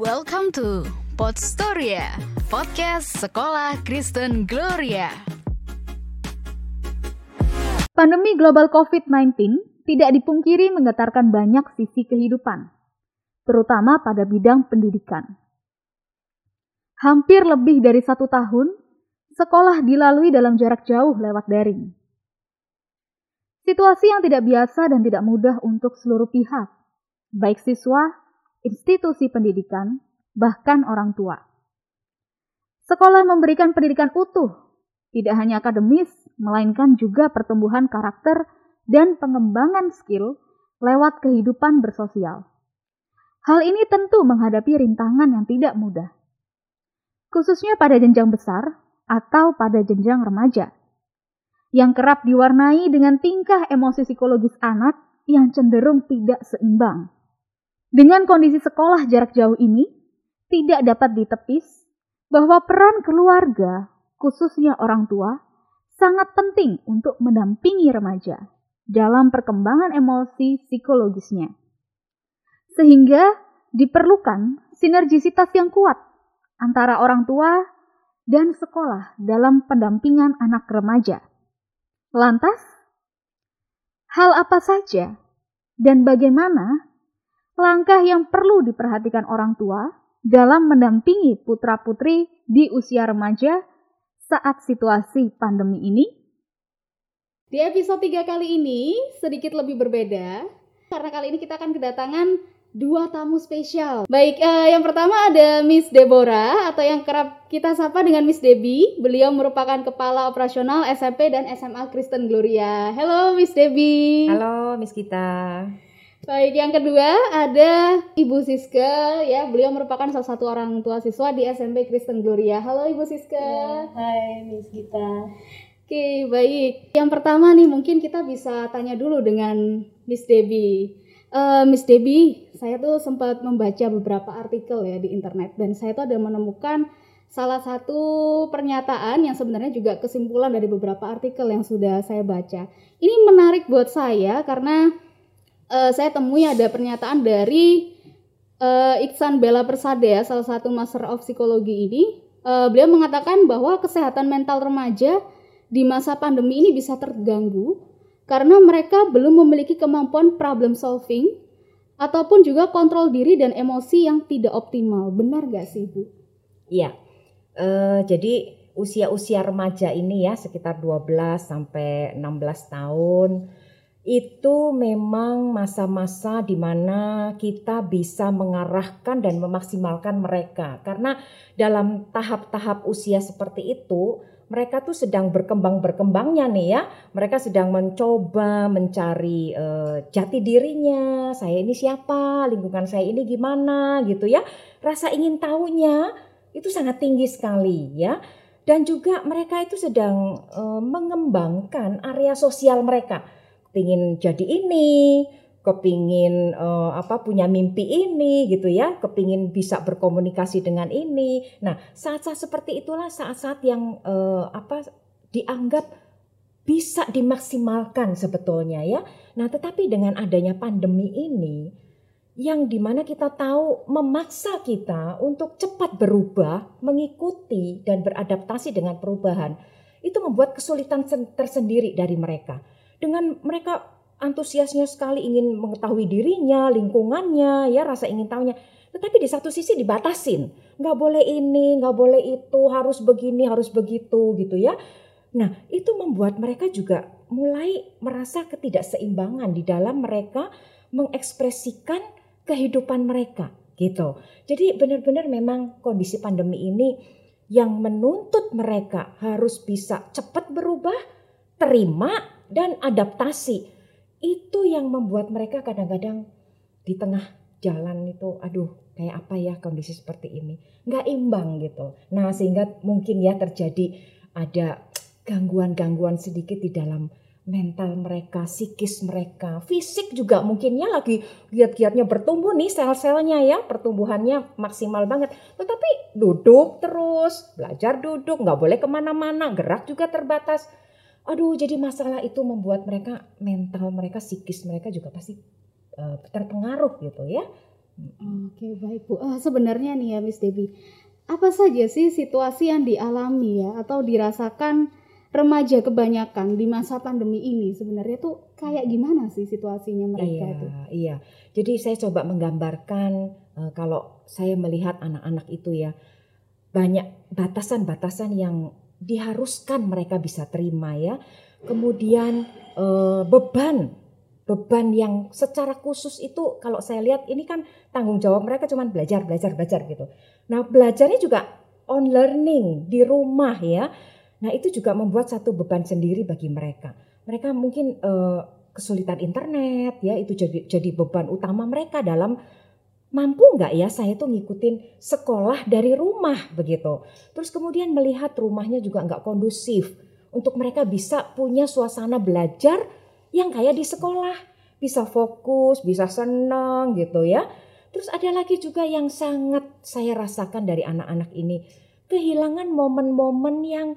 Welcome to Podstoria, podcast sekolah Kristen Gloria. Pandemi global COVID-19 tidak dipungkiri menggetarkan banyak sisi kehidupan, terutama pada bidang pendidikan. Hampir lebih dari satu tahun, sekolah dilalui dalam jarak jauh lewat daring. Situasi yang tidak biasa dan tidak mudah untuk seluruh pihak, baik siswa, institusi pendidikan, bahkan orang tua. Sekolah memberikan pendidikan utuh, tidak hanya akademis, melainkan juga pertumbuhan karakter dan pengembangan skill lewat kehidupan bersosial. Hal ini tentu menghadapi rintangan yang tidak mudah, khususnya pada jenjang besar atau pada jenjang remaja, yang kerap diwarnai dengan tingkah emosi psikologis anak yang cenderung tidak seimbang. Dengan kondisi sekolah jarak jauh ini, tidak dapat ditepis bahwa peran keluarga, khususnya orang tua, sangat penting untuk mendampingi remaja dalam perkembangan emosi psikologisnya. Sehingga diperlukan sinergisitas yang kuat antara orang tua dan sekolah dalam pendampingan anak remaja. Lantas, hal apa saja dan bagaimana langkah yang perlu diperhatikan orang tua dalam mendampingi putra-putri di usia remaja saat situasi pandemi ini? Di episode 3 kali ini sedikit lebih berbeda karena kali ini kita akan kedatangan dua tamu spesial. Baik, uh, yang pertama ada Miss Deborah atau yang kerap kita sapa dengan Miss Debbie. Beliau merupakan kepala operasional SMP dan SMA Kristen Gloria. Halo Miss Debbie. Halo Miss kita. Baik, yang kedua ada Ibu Siska ya. Beliau merupakan salah satu orang tua siswa di SMP Kristen Gloria. Halo Ibu Siska. Ya, hai Miss Gita. Oke, baik. Yang pertama nih mungkin kita bisa tanya dulu dengan Miss Debbie. Uh, Miss Debbie, saya tuh sempat membaca beberapa artikel ya di internet dan saya tuh ada menemukan salah satu pernyataan yang sebenarnya juga kesimpulan dari beberapa artikel yang sudah saya baca. Ini menarik buat saya karena uh, saya temui ada pernyataan dari uh, Iksan Bella Persada ya, salah satu Master of Psikologi ini. Uh, beliau mengatakan bahwa kesehatan mental remaja di masa pandemi ini bisa terganggu karena mereka belum memiliki kemampuan problem solving ataupun juga kontrol diri dan emosi yang tidak optimal. Benar gak sih, Bu? Iya. Uh, jadi usia-usia remaja ini ya sekitar 12 sampai 16 tahun itu memang masa-masa di mana kita bisa mengarahkan dan memaksimalkan mereka. Karena dalam tahap-tahap usia seperti itu mereka tuh sedang berkembang-berkembangnya nih ya. Mereka sedang mencoba mencari uh, jati dirinya. Saya ini siapa? Lingkungan saya ini gimana? Gitu ya. Rasa ingin tahunya itu sangat tinggi sekali ya. Dan juga mereka itu sedang uh, mengembangkan area sosial mereka kepingin jadi ini, kepingin uh, apa punya mimpi ini gitu ya, kepingin bisa berkomunikasi dengan ini. Nah saat-saat seperti itulah saat-saat yang uh, apa dianggap bisa dimaksimalkan sebetulnya ya. Nah tetapi dengan adanya pandemi ini yang di mana kita tahu memaksa kita untuk cepat berubah, mengikuti dan beradaptasi dengan perubahan, itu membuat kesulitan tersendiri dari mereka dengan mereka antusiasnya sekali ingin mengetahui dirinya, lingkungannya, ya rasa ingin tahunya. Tetapi di satu sisi dibatasin, nggak boleh ini, nggak boleh itu, harus begini, harus begitu, gitu ya. Nah itu membuat mereka juga mulai merasa ketidakseimbangan di dalam mereka mengekspresikan kehidupan mereka, gitu. Jadi benar-benar memang kondisi pandemi ini yang menuntut mereka harus bisa cepat berubah, terima dan adaptasi. Itu yang membuat mereka kadang-kadang di tengah jalan itu aduh kayak apa ya kondisi seperti ini. Nggak imbang gitu. Nah sehingga mungkin ya terjadi ada gangguan-gangguan sedikit di dalam mental mereka, psikis mereka, fisik juga mungkinnya lagi giat-giatnya bertumbuh nih sel-selnya ya, pertumbuhannya maksimal banget. Tetapi duduk terus, belajar duduk, nggak boleh ke mana-mana, gerak juga terbatas. Aduh, jadi masalah itu membuat mereka mental mereka, psikis mereka juga pasti uh, terpengaruh gitu ya. Oke baik Bu. Uh, sebenarnya nih ya Miss Debbie, apa saja sih situasi yang dialami ya atau dirasakan remaja kebanyakan di masa pandemi ini sebenarnya tuh kayak gimana sih situasinya mereka iya, itu? Iya, jadi saya coba menggambarkan uh, kalau saya melihat anak-anak itu ya banyak batasan-batasan yang diharuskan mereka bisa terima ya. Kemudian uh, beban beban yang secara khusus itu kalau saya lihat ini kan tanggung jawab mereka cuma belajar belajar belajar gitu. Nah belajarnya juga on learning di rumah ya. Nah itu juga membuat satu beban sendiri bagi mereka. Mereka mungkin uh, kesulitan internet ya itu jadi beban utama mereka dalam mampu nggak ya saya tuh ngikutin sekolah dari rumah begitu. Terus kemudian melihat rumahnya juga nggak kondusif untuk mereka bisa punya suasana belajar yang kayak di sekolah bisa fokus, bisa senang gitu ya. Terus ada lagi juga yang sangat saya rasakan dari anak-anak ini kehilangan momen-momen yang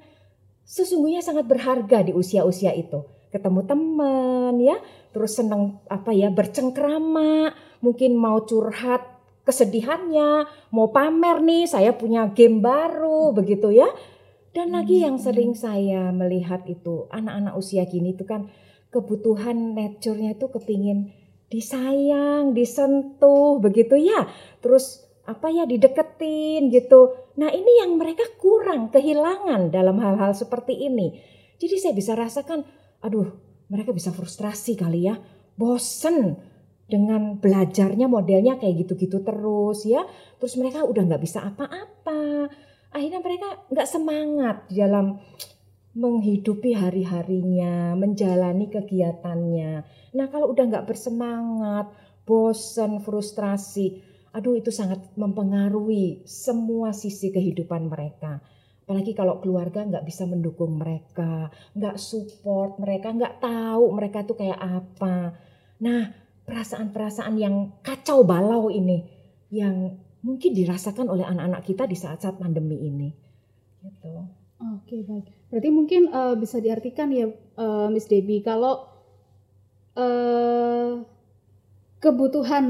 sesungguhnya sangat berharga di usia-usia itu. Ketemu teman ya, terus senang apa ya bercengkrama, mungkin mau curhat kesedihannya, mau pamer nih saya punya game baru begitu ya. Dan lagi yang sering saya melihat itu anak-anak usia gini itu kan kebutuhan nature-nya itu kepingin disayang, disentuh begitu ya. Terus apa ya dideketin gitu. Nah ini yang mereka kurang, kehilangan dalam hal-hal seperti ini. Jadi saya bisa rasakan, aduh mereka bisa frustrasi kali ya, bosen dengan belajarnya modelnya kayak gitu-gitu terus ya. Terus mereka udah nggak bisa apa-apa. Akhirnya mereka nggak semangat di dalam menghidupi hari-harinya, menjalani kegiatannya. Nah kalau udah nggak bersemangat, bosan, frustrasi, aduh itu sangat mempengaruhi semua sisi kehidupan mereka. Apalagi kalau keluarga nggak bisa mendukung mereka, nggak support mereka, nggak tahu mereka itu kayak apa. Nah perasaan-perasaan yang kacau balau ini, yang mungkin dirasakan oleh anak-anak kita di saat-saat pandemi ini. Gitu. Oke baik. Berarti mungkin uh, bisa diartikan ya uh, Miss Debbie kalau uh, kebutuhan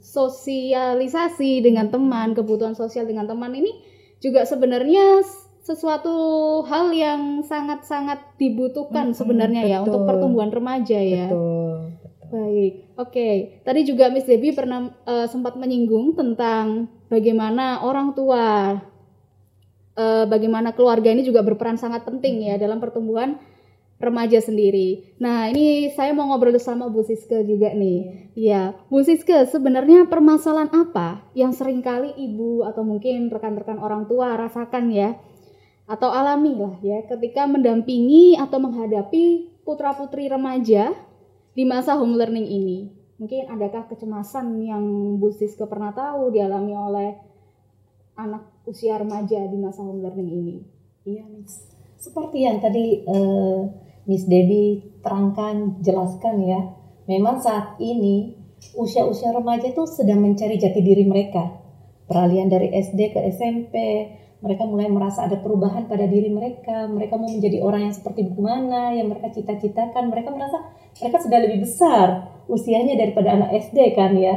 sosialisasi dengan teman, kebutuhan sosial dengan teman ini juga sebenarnya sesuatu hal yang sangat-sangat dibutuhkan hmm, sebenarnya betul. ya untuk pertumbuhan remaja ya. Betul. Baik, oke. Okay. Tadi juga Miss Debbie pernah uh, sempat menyinggung tentang bagaimana orang tua uh, bagaimana keluarga ini juga berperan sangat penting ya dalam pertumbuhan remaja sendiri. Nah, ini saya mau ngobrol sama Bu Siske juga nih. Ya, Bu Siske, sebenarnya permasalahan apa yang sering kali ibu atau mungkin rekan-rekan orang tua rasakan ya atau alami lah ya ketika mendampingi atau menghadapi putra-putri remaja di masa home learning ini? Mungkin adakah kecemasan yang Bu Siske pernah tahu dialami oleh anak usia remaja di masa home learning ini. Iya, Miss. Seperti yang tadi uh, Miss Debbie terangkan, jelaskan ya. Memang saat ini usia-usia remaja itu sedang mencari jati diri mereka. Peralihan dari SD ke SMP, mereka mulai merasa ada perubahan pada diri mereka. Mereka mau menjadi orang yang seperti mana yang mereka cita-citakan. Mereka merasa mereka sudah lebih besar usianya daripada anak SD kan ya.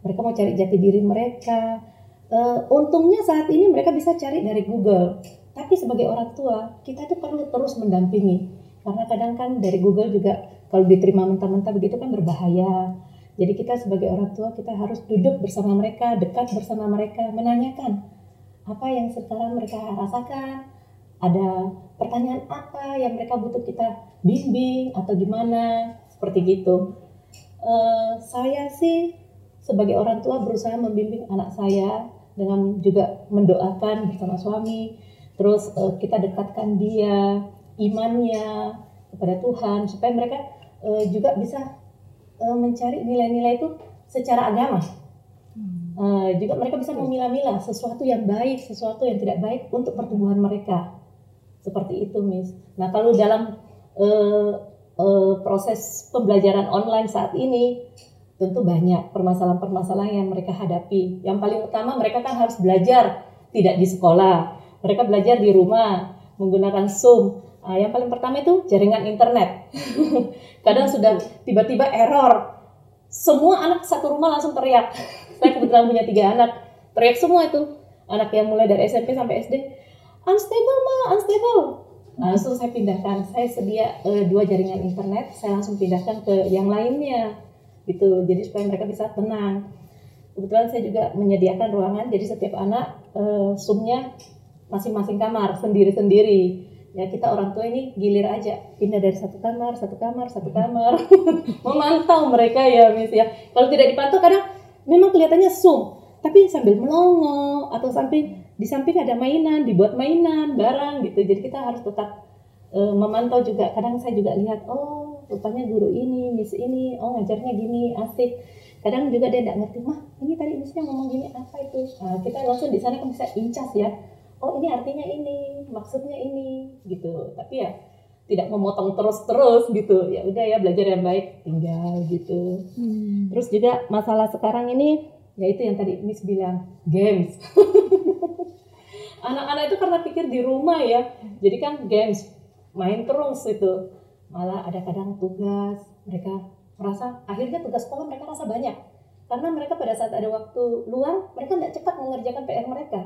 Mereka mau cari jati diri mereka Uh, untungnya saat ini mereka bisa cari dari Google. Tapi sebagai orang tua, kita tuh perlu terus mendampingi. Karena kadang kan dari Google juga kalau diterima mentah-mentah begitu kan berbahaya. Jadi kita sebagai orang tua kita harus duduk bersama mereka, dekat bersama mereka, menanyakan apa yang sekarang mereka rasakan, ada pertanyaan apa yang mereka butuh kita bimbing atau gimana, seperti gitu. Uh, saya sih sebagai orang tua berusaha membimbing anak saya dengan juga mendoakan bersama suami. Terus uh, kita dekatkan dia imannya kepada Tuhan supaya mereka uh, juga bisa uh, mencari nilai-nilai itu secara agama. Uh, juga mereka bisa memilah-milah sesuatu yang baik sesuatu yang tidak baik untuk pertumbuhan mereka seperti itu Miss nah kalau dalam uh, uh, proses pembelajaran online saat ini tentu banyak permasalahan-permasalahan yang mereka hadapi. Yang paling utama mereka kan harus belajar tidak di sekolah. Mereka belajar di rumah menggunakan Zoom. Nah, yang paling pertama itu jaringan internet. Kadang sudah tiba-tiba error. Semua anak satu rumah langsung teriak. saya kebetulan punya tiga anak teriak semua itu anak yang mulai dari SMP sampai SD unstable ma unstable. Langsung saya pindahkan. Saya sedia eh, dua jaringan internet. Saya langsung pindahkan ke yang lainnya gitu. Jadi supaya mereka bisa tenang. Kebetulan saya juga menyediakan ruangan. Jadi setiap anak eh, zoomnya masing-masing kamar sendiri-sendiri. Ya kita orang tua ini gilir aja. Pindah dari satu kamar satu kamar satu kamar. Memantau mereka ya mis ya. Kalau tidak dipantau kadang memang kelihatannya zoom. Tapi sambil melongo atau sampai di samping ada mainan dibuat mainan barang gitu. Jadi kita harus tetap eh, memantau juga. Kadang saya juga lihat oh rupanya guru ini miss ini oh ngajarnya gini asik. Kadang juga dia tidak ngerti mah ini tadi missnya ngomong gini apa itu? Nah, kita langsung di sana kan bisa incas ya. Oh ini artinya ini maksudnya ini gitu. Tapi ya tidak memotong terus-terus gitu. Ya udah ya belajar yang baik tinggal gitu. Terus juga masalah sekarang ini yaitu yang tadi Miss bilang games. Anak-anak itu karena pikir di rumah ya. Jadi kan games main terus itu. Malah ada kadang tugas mereka merasa akhirnya tugas sekolah mereka rasa banyak. Karena mereka pada saat ada waktu luang mereka tidak cepat mengerjakan PR mereka.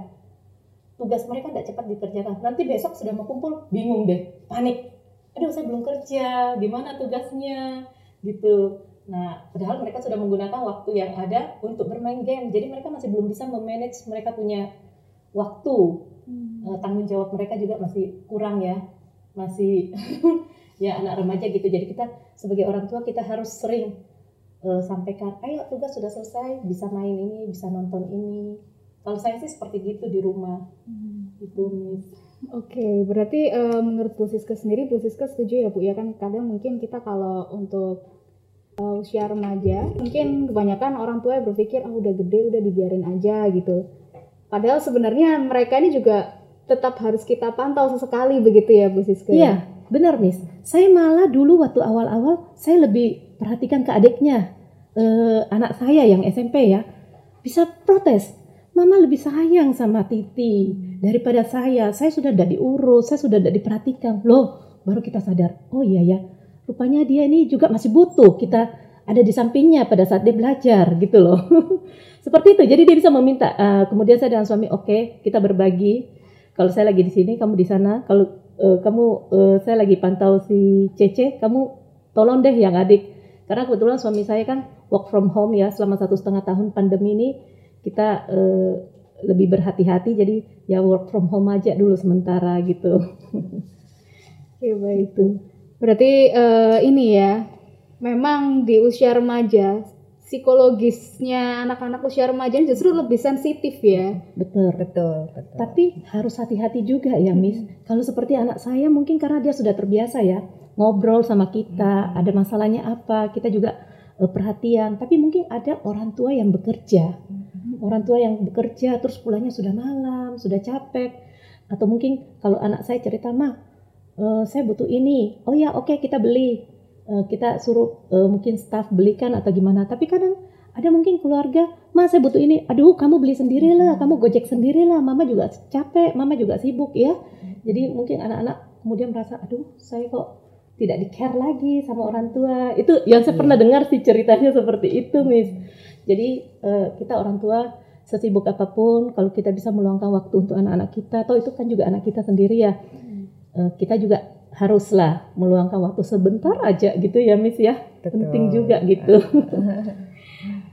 Tugas mereka tidak cepat dikerjakan. Nanti besok sudah mau kumpul bingung deh panik. Aduh saya belum kerja gimana tugasnya? Gitu nah padahal mereka sudah menggunakan waktu yang ada untuk bermain game. Jadi mereka masih belum bisa memanage mereka punya waktu. Eh, tanggung jawab mereka juga masih kurang ya. Masih ya anak remaja gitu. Jadi kita sebagai orang tua kita harus sering eh, sampaikan ayo tugas sudah selesai. Bisa main ini bisa nonton ini. Kalau saya sih seperti gitu di rumah. Gitu Miss. Oke, berarti eh, menurut Bu Siska sendiri, Bu Siska setuju ya Bu? Ya kan kadang mungkin kita kalau untuk eh, usia remaja, mungkin kebanyakan orang tua berpikir ah udah gede udah dibiarin aja gitu. Padahal sebenarnya mereka ini juga tetap harus kita pantau sesekali begitu ya Bu Siska. ya? Iya, benar Miss. Saya malah dulu waktu awal-awal saya lebih perhatikan ke adiknya, eh, anak saya yang SMP ya, bisa protes. Mama lebih sayang sama Titi daripada saya. Saya sudah tidak diurus, saya sudah tidak diperhatikan. Loh, baru kita sadar. Oh iya ya, rupanya dia ini juga masih butuh kita ada di sampingnya pada saat dia belajar gitu loh. Seperti itu. Jadi dia bisa meminta. Eh, kemudian saya dengan suami, oke, kita berbagi kalau saya lagi di sini kamu di sana kalau eh, kamu eh, saya lagi pantau si Cece kamu tolong deh yang adik karena kebetulan suami saya kan work from home ya selama satu setengah tahun pandemi ini kita eh, lebih berhati-hati jadi ya work from home aja dulu sementara gitu Oke baik itu. Berarti eh, ini ya, memang di usia remaja psikologisnya anak-anak usia remaja justru lebih sensitif ya. betul. Betul betul. Tapi harus hati-hati juga ya Miss. Kalau seperti anak saya mungkin karena dia sudah terbiasa ya ngobrol sama kita ada masalahnya apa kita juga eh, perhatian. Tapi mungkin ada orang tua yang bekerja. Orang tua yang bekerja terus pulangnya sudah malam sudah capek. Atau mungkin kalau anak saya cerita mah eh, saya butuh ini. Oh ya oke kita beli. Eh, kita suruh eh, mungkin staff belikan atau gimana. Tapi kadang ada mungkin keluarga mas saya butuh ini. Aduh kamu beli sendirilah kamu gojek sendirilah mama juga capek mama juga sibuk ya. Jadi mungkin anak-anak kemudian merasa aduh saya kok tidak di care lagi sama orang tua. Itu yang saya pernah dengar sih ceritanya seperti itu miss. Jadi eh, kita orang tua sesibuk apa pun kalau kita bisa meluangkan waktu untuk anak-anak kita atau itu kan juga anak kita sendiri ya kita juga haruslah meluangkan waktu sebentar aja gitu ya miss ya. Betul. penting juga gitu.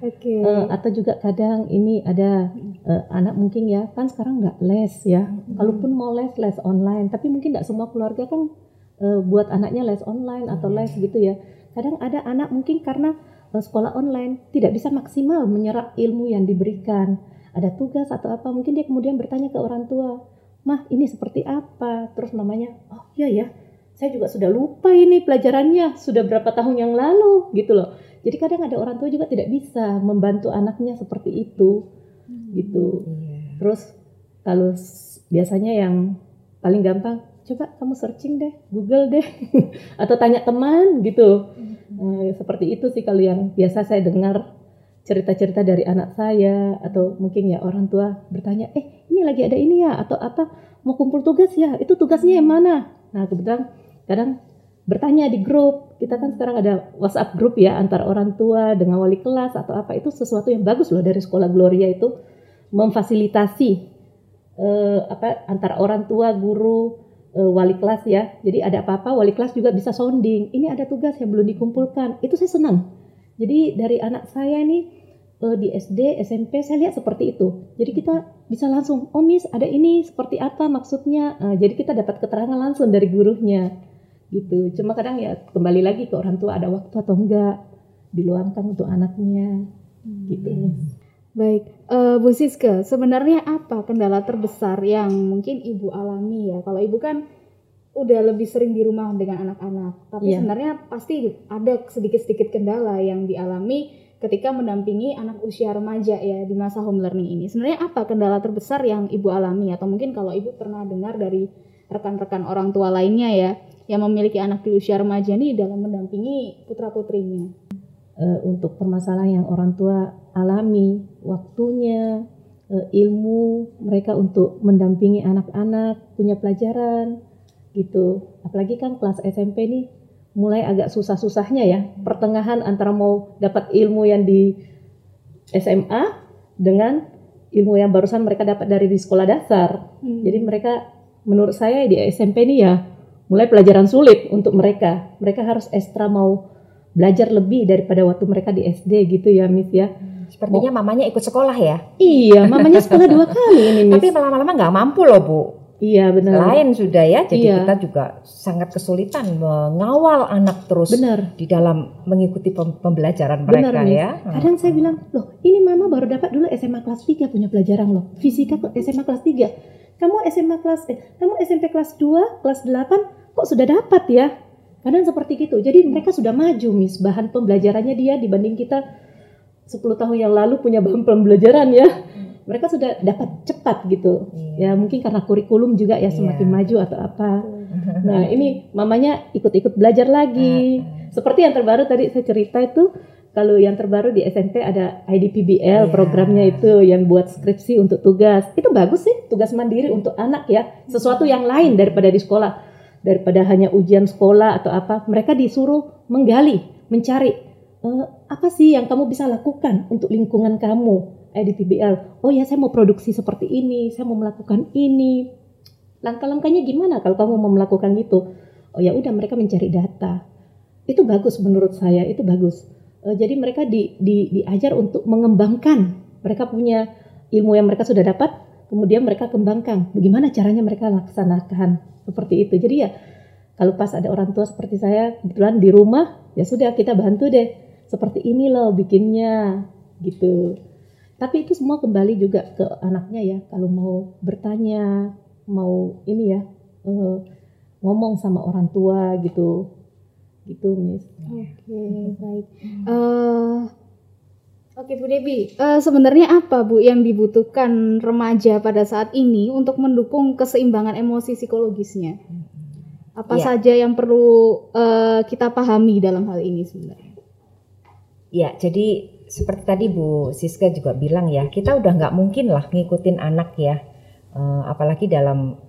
Oke. Eh, atau juga kadang ini ada eh, anak mungkin ya kan sekarang nggak les ya. Kalaupun mau les les online. Tapi mungkin nggak semua keluarga kan eh, buat anaknya les online atau les gitu ya. Kadang ada anak mungkin karena eh, sekolah online tidak bisa maksimal menyerap ilmu yang diberikan. Ada tugas atau apa mungkin dia kemudian bertanya ke orang tua mah ini seperti apa? Terus mamanya oh iya ya saya juga sudah lupa ini pelajarannya. Sudah berapa tahun yang lalu. Gitu loh. Jadi kadang ada orang tua juga tidak bisa membantu anaknya seperti itu. Gitu. Iya. terus kalau biasanya yang paling gampang coba kamu searching deh Google deh atau tanya teman gitu. Eh, seperti itu sih kalau yang biasa saya dengar cerita-cerita dari anak saya atau mungkin ya orang tua bertanya eh ini lagi ada ini ya atau apa mau kumpul tugas ya itu tugasnya yang mana nah kebetulan kadang bertanya di grup. Kita kan sekarang ada WhatsApp grup ya antara orang tua dengan wali kelas atau apa itu sesuatu yang bagus loh dari sekolah Gloria itu memfasilitasi eh, apa antara orang tua, guru, eh, wali kelas ya. Jadi ada apa-apa wali kelas juga bisa sounding. Ini ada tugas yang belum dikumpulkan. Itu saya senang. Jadi dari anak saya ini eh, di SD, SMP saya lihat seperti itu. Jadi kita bisa langsung, oh miss ada ini seperti apa maksudnya. Nah, jadi kita dapat keterangan langsung dari gurunya gitu. Cuma kadang ya kembali lagi ke orang tua ada waktu atau enggak diluangkan untuk anaknya gitu. Baik, eh, Bu Siska, sebenarnya apa kendala terbesar yang mungkin Ibu alami ya? Kalau Ibu kan udah lebih sering di rumah dengan anak-anak, tapi Iya. sebenarnya pasti ada sedikit-sedikit kendala yang dialami ketika mendampingi anak usia remaja ya di masa home learning ini. Sebenarnya apa kendala terbesar yang Ibu alami atau mungkin kalau Ibu pernah dengar dari rekan-rekan orang tua lainnya ya yang memiliki anak di usia remaja ini dalam mendampingi putra-putrinya? Eh, untuk permasalahan yang orang tua alami, waktunya, eh, ilmu mereka untuk mendampingi anak-anak, punya pelajaran gitu. Apalagi kan kelas SMP nih mulai agak susah-susahnya ya, pertengahan antara mau dapat ilmu yang di SMA dengan ilmu yang barusan mereka dapat dari di sekolah dasar. Hmm. Jadi mereka menurut saya di SMP ini ya mulai pelajaran sulit untuk mereka. Mereka harus ekstra mau belajar lebih daripada waktu mereka di SD gitu ya Miss ya. Sepertinya mamanya ikut sekolah ya. Iya, mamanya sekolah dua kali ini Miss. Tapi lama-lama nggak mampu loh Bu. Iya benar. Lain sudah ya. Jadi Iya. kita juga sangat kesulitan mengawal anak terus Benar. di dalam mengikuti pem- pembelajaran Benar, mereka Miss. ya. Kadang saya bilang, "Loh, ini mama baru dapat dulu SMA kelas 3 punya pelajaran loh. Fisika ke- SMA kelas 3. Kamu SMA kelas eh, kamu SMP kelas 2, kelas 8 kok sudah dapat ya?" Kadang seperti gitu. Jadi mereka sudah maju, Miss. Bahan pembelajarannya dia dibanding kita 10 tahun yang lalu punya bahan pembelajaran ya. Mereka sudah dapat cepat gitu. Ya mungkin karena kurikulum juga ya semakin Iya. maju atau apa. Nah, ini mamanya ikut-ikut belajar lagi. Seperti yang terbaru tadi saya cerita itu kalau yang terbaru di SMP ada IDPBL Iya. programnya itu yang buat skripsi untuk tugas. Itu bagus sih, tugas mandiri untuk anak ya. Sesuatu yang lain daripada di sekolah. Daripada hanya ujian sekolah atau apa, mereka disuruh menggali, mencari eh, apa sih yang kamu bisa lakukan untuk lingkungan kamu. IDPBL. Oh ya, saya mau produksi seperti ini, saya mau melakukan ini. Langkah-langkahnya gimana kalau kamu mau melakukan itu? Oh ya udah mereka mencari data. Itu bagus menurut saya, itu bagus. Eh, jadi mereka di, di, diajar untuk mengembangkan. Mereka punya ilmu yang mereka sudah dapat, kemudian mereka kembangkan. Bagaimana caranya mereka laksanakan seperti itu. Jadi ya kalau pas ada orang tua seperti saya kebetulan di rumah, ya sudah kita bantu deh. Seperti ini loh bikinnya gitu. Tapi itu semua kembali juga ke anaknya ya. Kalau mau bertanya, mau ini ya eh, ngomong sama orang tua gitu, gitu Miss. Oke, baik. Eh, Oke Bu Debi, Eh, sebenarnya apa Bu yang dibutuhkan remaja pada saat ini untuk mendukung keseimbangan emosi psikologisnya? Apa Iya. saja yang perlu eh, kita pahami dalam hal ini sebenarnya? Ya, jadi seperti tadi Bu Siska juga bilang ya, kita udah nggak mungkin lah ngikutin anak ya, Eh, apalagi dalam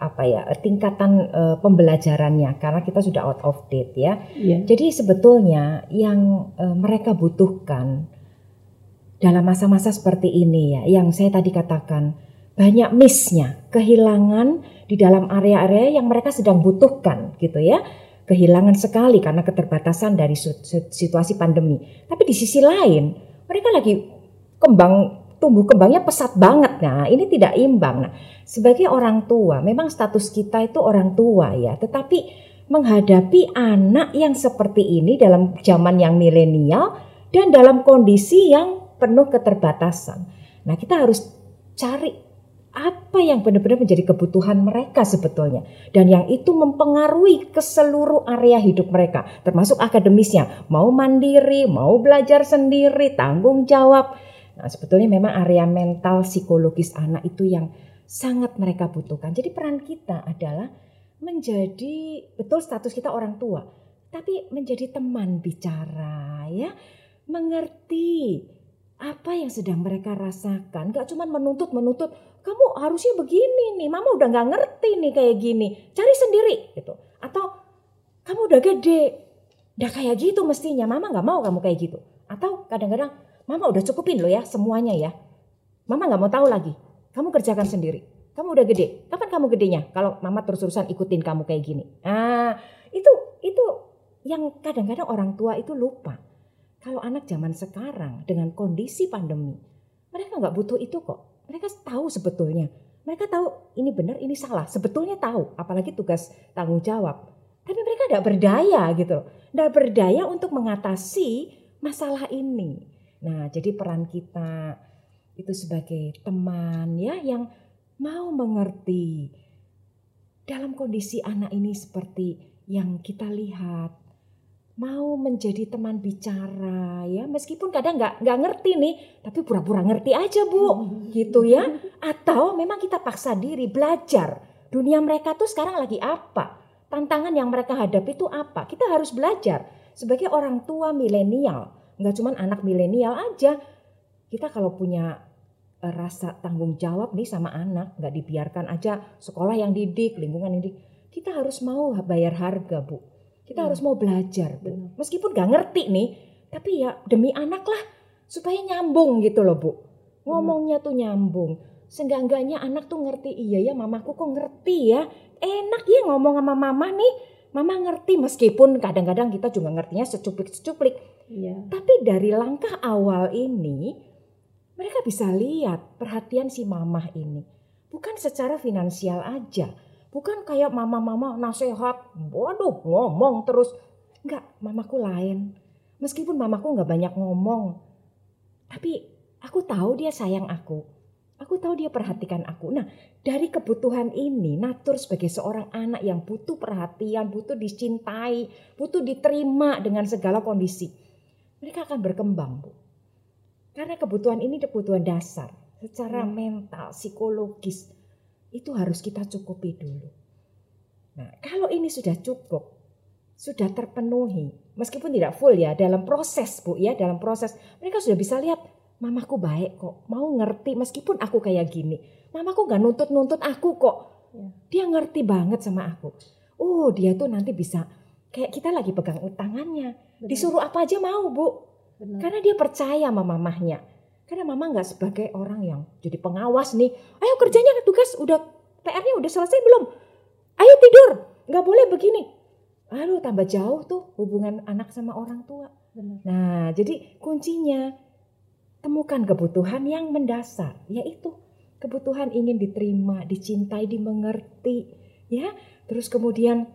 apa ya tingkatan eh, pembelajarannya, karena kita sudah out of date ya. Iya. Jadi sebetulnya yang eh, mereka butuhkan dalam masa-masa seperti ini ya, yang saya tadi katakan banyak missnya, kehilangan di dalam area-area yang mereka sedang butuhkan gitu ya. Kehilangan sekali karena keterbatasan dari situasi pandemi. Tapi di sisi lain, mereka lagi kembang tumbuh kembangnya pesat banget. Nah, ini tidak imbang. Nah, sebagai orang tua, memang status kita itu orang tua ya, tetapi menghadapi anak yang seperti ini dalam zaman yang milenial dan dalam kondisi yang penuh keterbatasan. Nah, kita harus cari apa yang benar-benar menjadi kebutuhan mereka sebetulnya? Dan yang itu mempengaruhi ke seluruh area hidup mereka termasuk akademisnya. Mau mandiri mau belajar sendiri tanggung jawab. Nah sebetulnya memang area mental psikologis anak itu yang sangat mereka butuhkan. Jadi peran kita adalah menjadi betul status kita orang tua tapi menjadi teman bicara ya. Mengerti apa yang sedang mereka rasakan gak cuma menuntut menuntut kamu harusnya begini nih mama udah nggak ngerti nih kayak gini cari sendiri gitu atau kamu udah gede, udah kayak gitu mestinya. Mama nggak mau kamu kayak gitu. Atau kadang-kadang, mama udah cukupin lo ya semuanya ya. Mama nggak mau tahu lagi. Kamu kerjakan sendiri. Kamu udah gede. Kapan kamu gedenya? Kalau mama terus-terusan ikutin kamu kayak gini. Ah, itu itu yang kadang-kadang orang tua itu lupa. Kalau anak zaman sekarang dengan kondisi pandemi, mereka nggak butuh itu kok. Mereka tahu sebetulnya. Mereka tahu ini benar, ini salah. Sebetulnya tahu, apalagi tugas tanggung jawab. Tapi mereka tidak berdaya gitu loh. Tidak berdaya untuk mengatasi masalah ini. Nah, jadi peran kita itu sebagai teman ya yang mau mengerti dalam kondisi anak ini seperti yang kita lihat mau menjadi teman bicara ya. Meskipun kadang nggak nggak ngerti nih tapi pura-pura ngerti aja bu. Gitu ya. Atau memang kita paksa diri belajar. Dunia mereka tuh sekarang lagi apa? Tantangan yang mereka hadapi itu apa? Kita harus belajar sebagai orang tua milenial. Nggak cuman anak milenial aja. Kita kalau punya eh, rasa tanggung jawab nih sama anak nggak dibiarkan aja sekolah yang didik lingkungan yang didik. Kita harus mau bayar harga bu kita harus mau belajar, Bu. Meskipun gak ngerti nih, tapi ya demi anak lah supaya nyambung gitu loh, Bu. Ngomongnya tuh nyambung. Seenggak-enggaknya anak tuh ngerti, iya ya mamaku kok ngerti ya. Enak ya ngomong sama mama nih. Mama ngerti meskipun kadang-kadang kita juga ngertinya secuplik-secuplik. Iya. Tapi dari langkah awal ini, mereka bisa lihat perhatian si mamah ini. Bukan secara finansial aja, bukan kayak mama-mama nasehat, waduh ngomong terus. Enggak, mamaku lain. Meskipun mamaku nggak banyak ngomong, tapi aku tahu dia sayang aku. Aku tahu dia perhatikan aku. Nah, dari kebutuhan ini, Natur sebagai seorang anak yang butuh perhatian, butuh dicintai, butuh diterima dengan segala kondisi. Mereka akan berkembang, Bu. Karena kebutuhan ini kebutuhan dasar. Secara mental, psikologis, itu harus kita cukupi dulu. Nah, kalau ini sudah cukup, sudah terpenuhi, meskipun tidak full ya, dalam proses Bu ya, dalam proses mereka sudah bisa lihat mamaku baik kok, mau ngerti meskipun aku kayak gini. Mamaku gak nuntut-nuntut aku kok. Dia ngerti banget sama aku. Oh, dia tuh nanti bisa kayak kita lagi pegang tangannya. Disuruh apa aja mau, Bu. Benar. Karena dia percaya sama mamahnya. Karena mama nggak sebagai orang yang jadi pengawas nih. Ayo kerjanya tugas udah PR-nya udah selesai belum? Ayo tidur. Nggak boleh begini. Aduh tambah jauh tuh hubungan anak sama orang tua. Benar. Nah jadi kuncinya temukan kebutuhan yang mendasar. Yaitu kebutuhan ingin diterima, dicintai, dimengerti. Ya, terus kemudian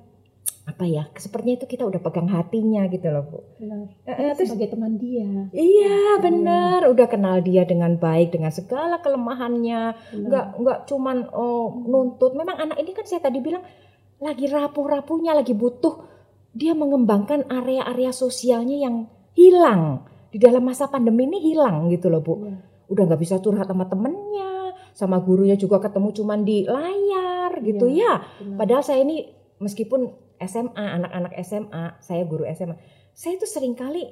apa ya? Sepertinya itu kita udah pegang hatinya gitu loh bu. Benar. Eh, terus Sebagai teman dia. Iya benar, udah kenal dia dengan baik dengan segala kelemahannya, Benar. nggak nggak cuman oh, nuntut. Memang anak ini kan saya tadi bilang lagi rapuh-rapuhnya, lagi butuh dia mengembangkan area-area sosialnya yang hilang di dalam masa pandemi ini hilang gitu loh bu. Iya. Udah nggak bisa curhat sama temennya, sama gurunya juga ketemu cuman di layar gitu Iya, ya. Benar. Padahal saya ini meskipun SMA, anak-anak SMA, saya guru SMA, saya itu sering kali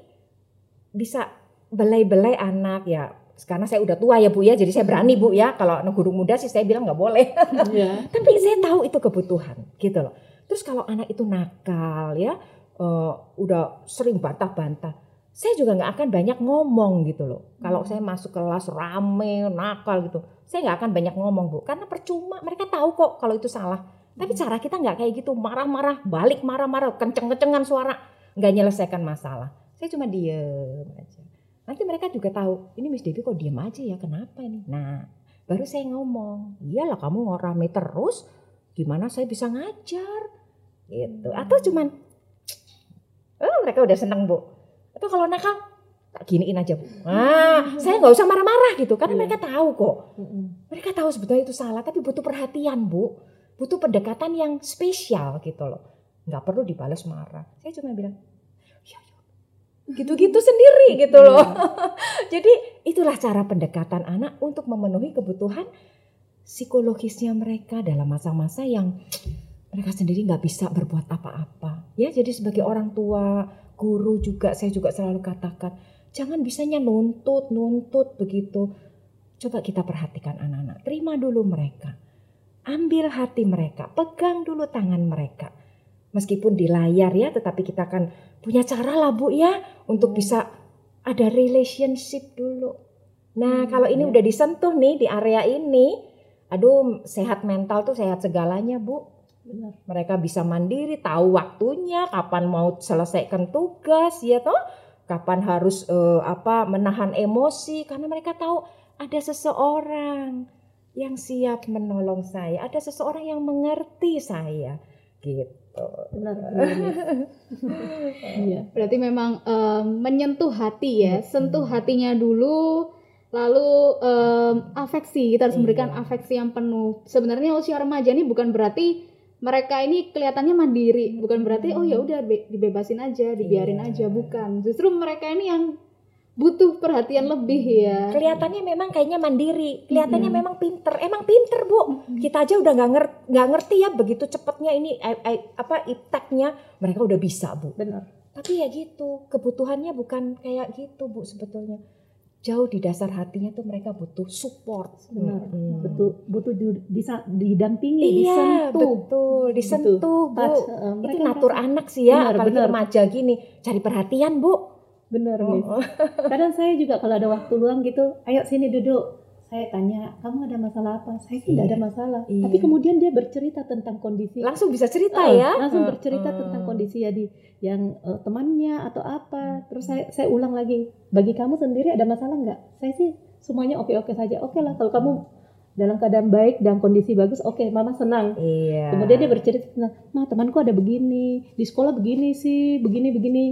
bisa belai-belai anak ya. Karena saya udah tua ya Bu ya, jadi saya berani Bu ya. Kalau anak guru muda sih saya bilang nggak boleh. Iya. Tapi saya tahu itu kebutuhan gitu loh. Terus kalau anak itu nakal ya, eh, udah sering bantah-bantah. Saya juga nggak akan banyak ngomong gitu loh. Kalau saya masuk kelas rame, nakal gitu, saya nggak akan banyak ngomong bu. Karena percuma, mereka tahu kok kalau itu salah. Tapi cara kita nggak kayak gitu, marah-marah, balik marah-marah, kenceng-kencengan suara, nggak nyelesaikan masalah. Saya cuma diem aja. Nanti mereka juga tahu, ini Miss Debbie kok diem aja ya, kenapa ini? Nah, baru saya ngomong, iyalah kamu ngorame terus, gimana saya bisa ngajar? Gitu. Atau cuman, oh mereka udah seneng bu. Atau kalau nakal, tak giniin aja bu. Ah, saya nggak usah marah-marah gitu, karena Iya. mereka tahu kok. Mereka tahu sebetulnya itu salah, tapi butuh perhatian bu, butuh pendekatan yang spesial gitu loh. Nggak perlu dibalas marah. Saya cuma bilang, ya, ya. gitu-gitu sendiri gitu loh. Jadi itulah cara pendekatan anak untuk memenuhi kebutuhan psikologisnya mereka dalam masa-masa yang mereka sendiri nggak bisa berbuat apa-apa. Ya, jadi sebagai orang tua, guru juga saya juga selalu katakan, jangan bisanya nuntut, nuntut begitu. Coba kita perhatikan anak-anak, terima dulu mereka. Ambil hati mereka, pegang dulu tangan mereka. meskipun di layar ya, tetapi kita kan punya cara lah Bu ya untuk bisa ada relationship dulu. Nah, kalau ini udah disentuh nih di area ini, aduh sehat mental tuh sehat segalanya Bu. Benar. Mereka bisa mandiri, tahu waktunya, kapan mau selesaikan tugas, ya toh, kapan harus eh, apa menahan emosi, karena mereka tahu ada seseorang yang siap menolong saya, ada seseorang yang mengerti saya, gitu. Benar. Iya. Berarti memang em, menyentuh hati ya, Hmm. sentuh hatinya dulu, lalu em, afeksi kita harus memberikan Iya. afeksi yang penuh. Sebenarnya usia remaja ini bukan berarti mereka ini kelihatannya mandiri, bukan berarti oh ya udah be- dibebasin aja, dibiarin Iya. aja, bukan. Justru mereka ini yang butuh perhatian lebih ya. Kelihatannya memang kayaknya mandiri, kelihatannya memang pinter, emang pinter bu. Kita aja udah nggak ngerti, nggak ngerti ya begitu cepatnya ini eh, eh, apa ipteknya mereka udah bisa bu. Benar. Tapi ya gitu, kebutuhannya bukan kayak gitu bu sebetulnya. Jauh di dasar hatinya tuh mereka butuh support. Benar. Mm-mm. Betul, butuh di, disa- didampingi, Iya disentuh. betul, disentuh bu. Touch, eh, Itu mereka natur anak sih ya, Benar, apalagi benar. remaja gini, cari perhatian bu. Benar, Oh, Miss. oh. Kadang saya juga kalau ada waktu luang gitu, ayo sini duduk. Saya tanya, kamu ada masalah apa? Saya sih tidak Iya. ada masalah. Iya. Tapi kemudian dia bercerita tentang kondisi. Langsung bisa cerita Eh, ya. Langsung Eh, bercerita eh. tentang kondisi ya di yang eh, temannya atau apa. Terus saya saya ulang lagi, bagi kamu sendiri ada masalah nggak? Saya sih semuanya oke-oke saja. Oke lah kalau kamu dalam keadaan baik dalam kondisi bagus, oke, mama senang. Iya. Kemudian dia bercerita tentang, "Ma, temanku ada begini, di sekolah begini sih, begini begini."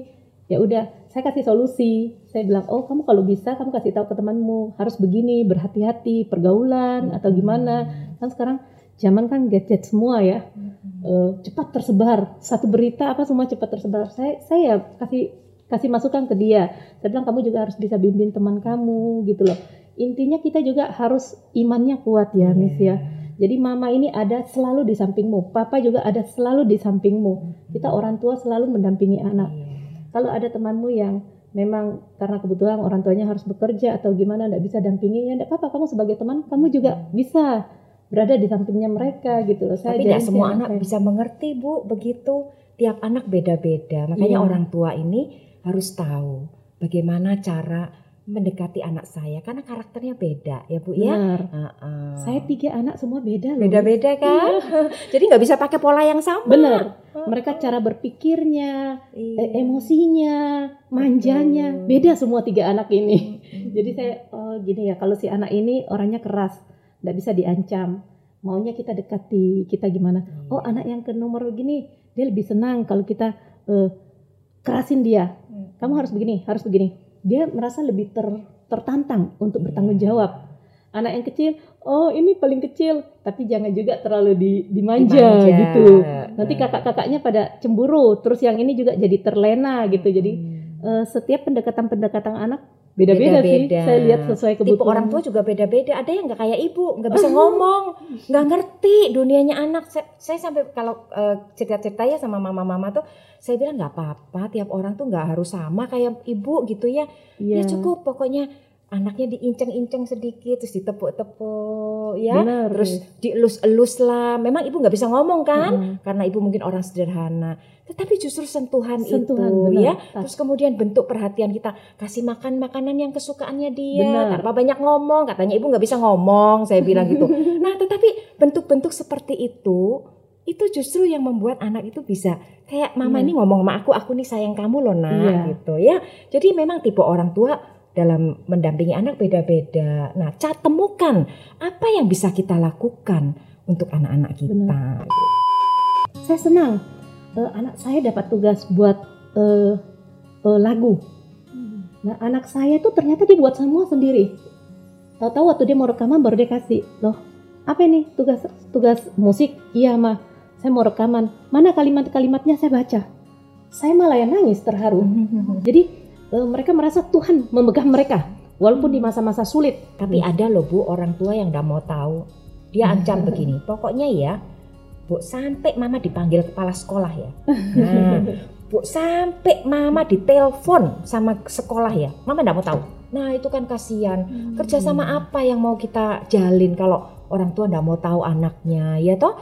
Ya udah, saya kasih solusi. Saya bilang, "Oh, kamu kalau bisa kamu kasih tahu ke temanmu, harus begini, berhati-hati, pergaulan atau gimana." Kan sekarang zaman kan gadget semua ya. Eh, cepat tersebar. Satu berita apa semua cepat tersebar. Saya saya kasih kasih masukan ke dia. Saya bilang kamu juga harus bisa bimbing teman kamu gitu loh. Intinya kita juga harus imannya kuat ya, Miss ya. Jadi mama ini ada selalu di sampingmu, papa juga ada selalu di sampingmu. Kita orang tua selalu mendampingi anak. Kalau ada temanmu yang memang karena kebutuhan orang tuanya harus bekerja atau gimana nggak bisa dampingi ya nggak apa-apa kamu sebagai teman kamu juga bisa berada di sampingnya mereka gitu loh. Saya Tapi tidak semua anak saya. bisa mengerti bu begitu. Tiap anak beda-beda. Makanya Iya. orang tua ini harus tahu bagaimana cara mendekati anak saya karena karakternya beda ya bu ya. Benar. Heeh. Saya tiga anak semua beda loh. Beda-beda kan. Jadi nggak bisa pakai pola yang sama. Benar. Mereka cara berpikirnya, Iya. eh, emosinya, manjanya, Betul. beda semua tiga anak ini. Mm-mm. Jadi saya oh gini ya, kalau si anak ini orangnya keras, nggak bisa diancam. Maunya kita dekati, kita gimana? Oh anak yang ke nomor begini, dia lebih senang kalau kita eh, kerasin dia. Kamu harus begini, harus begini. Dia merasa lebih ter- tertantang untuk bertanggung jawab. Anak yang kecil, oh ini paling kecil, tapi jangan juga terlalu di, dimanja, Dimanja. gitu. Nanti kakak-kakaknya pada cemburu, terus yang ini juga jadi terlena gitu. Jadi Hmm. eh, setiap pendekatan-pendekatan anak beda-beda sih. Saya lihat sesuai kebutuhan. Tipe orang tua juga beda-beda. Ada yang nggak kayak ibu, nggak bisa ngomong, nggak ngerti dunianya anak. Saya, saya sampai kalau eh, cerita-cerita ya sama mama-mama tuh, saya bilang nggak apa-apa. Tiap orang tuh nggak harus sama kayak ibu gitu ya. Iya. Ya cukup pokoknya anaknya diinceng-inceng sedikit, terus ditepuk-tepuk ya. Benar, Terus dielus-elus lah. Memang ibu nggak bisa ngomong kan, Mm-mm. karena ibu mungkin orang sederhana. Tetapi justru sentuhan, Sentuhan, itu benar. ya. Terus kemudian bentuk perhatian kita kasih makan makanan yang kesukaannya dia Benar. tanpa banyak ngomong. Katanya ibu nggak bisa ngomong, saya bilang gitu. Nah, tetapi bentuk-bentuk seperti itu itu justru yang membuat anak itu bisa kayak mama Iya. ini ngomong sama aku, aku nih sayang kamu loh nak Iya. gitu ya. Jadi memang tipe orang tua dalam mendampingi anak beda-beda. Nah, cat temukan apa yang bisa kita lakukan untuk anak-anak kita. Saya senang eh, anak saya dapat tugas buat eh, eh, lagu. Nah anak saya tuh ternyata dia buat semua sendiri. Tahu-tahu waktu dia mau rekaman baru dia kasih loh apa ini tugas tugas musik? Iya mah saya mau rekaman. Mana kalimat-kalimatnya saya baca. Saya malah yang nangis terharu. Jadi eh, mereka merasa Tuhan memegang mereka walaupun di masa-masa sulit. Tapi ada loh Bu orang tua yang nggak mau tahu. Dia ancam begini, pokoknya ya, Bu sampai Mama dipanggil kepala sekolah ya. Nah, Bu sampai Mama ditelepon sama sekolah ya, Mama nggak mau tahu. Nah itu kan kasihan. Kerjasama apa yang mau kita jalin kalau orang tua nggak mau tahu anaknya, ya toh?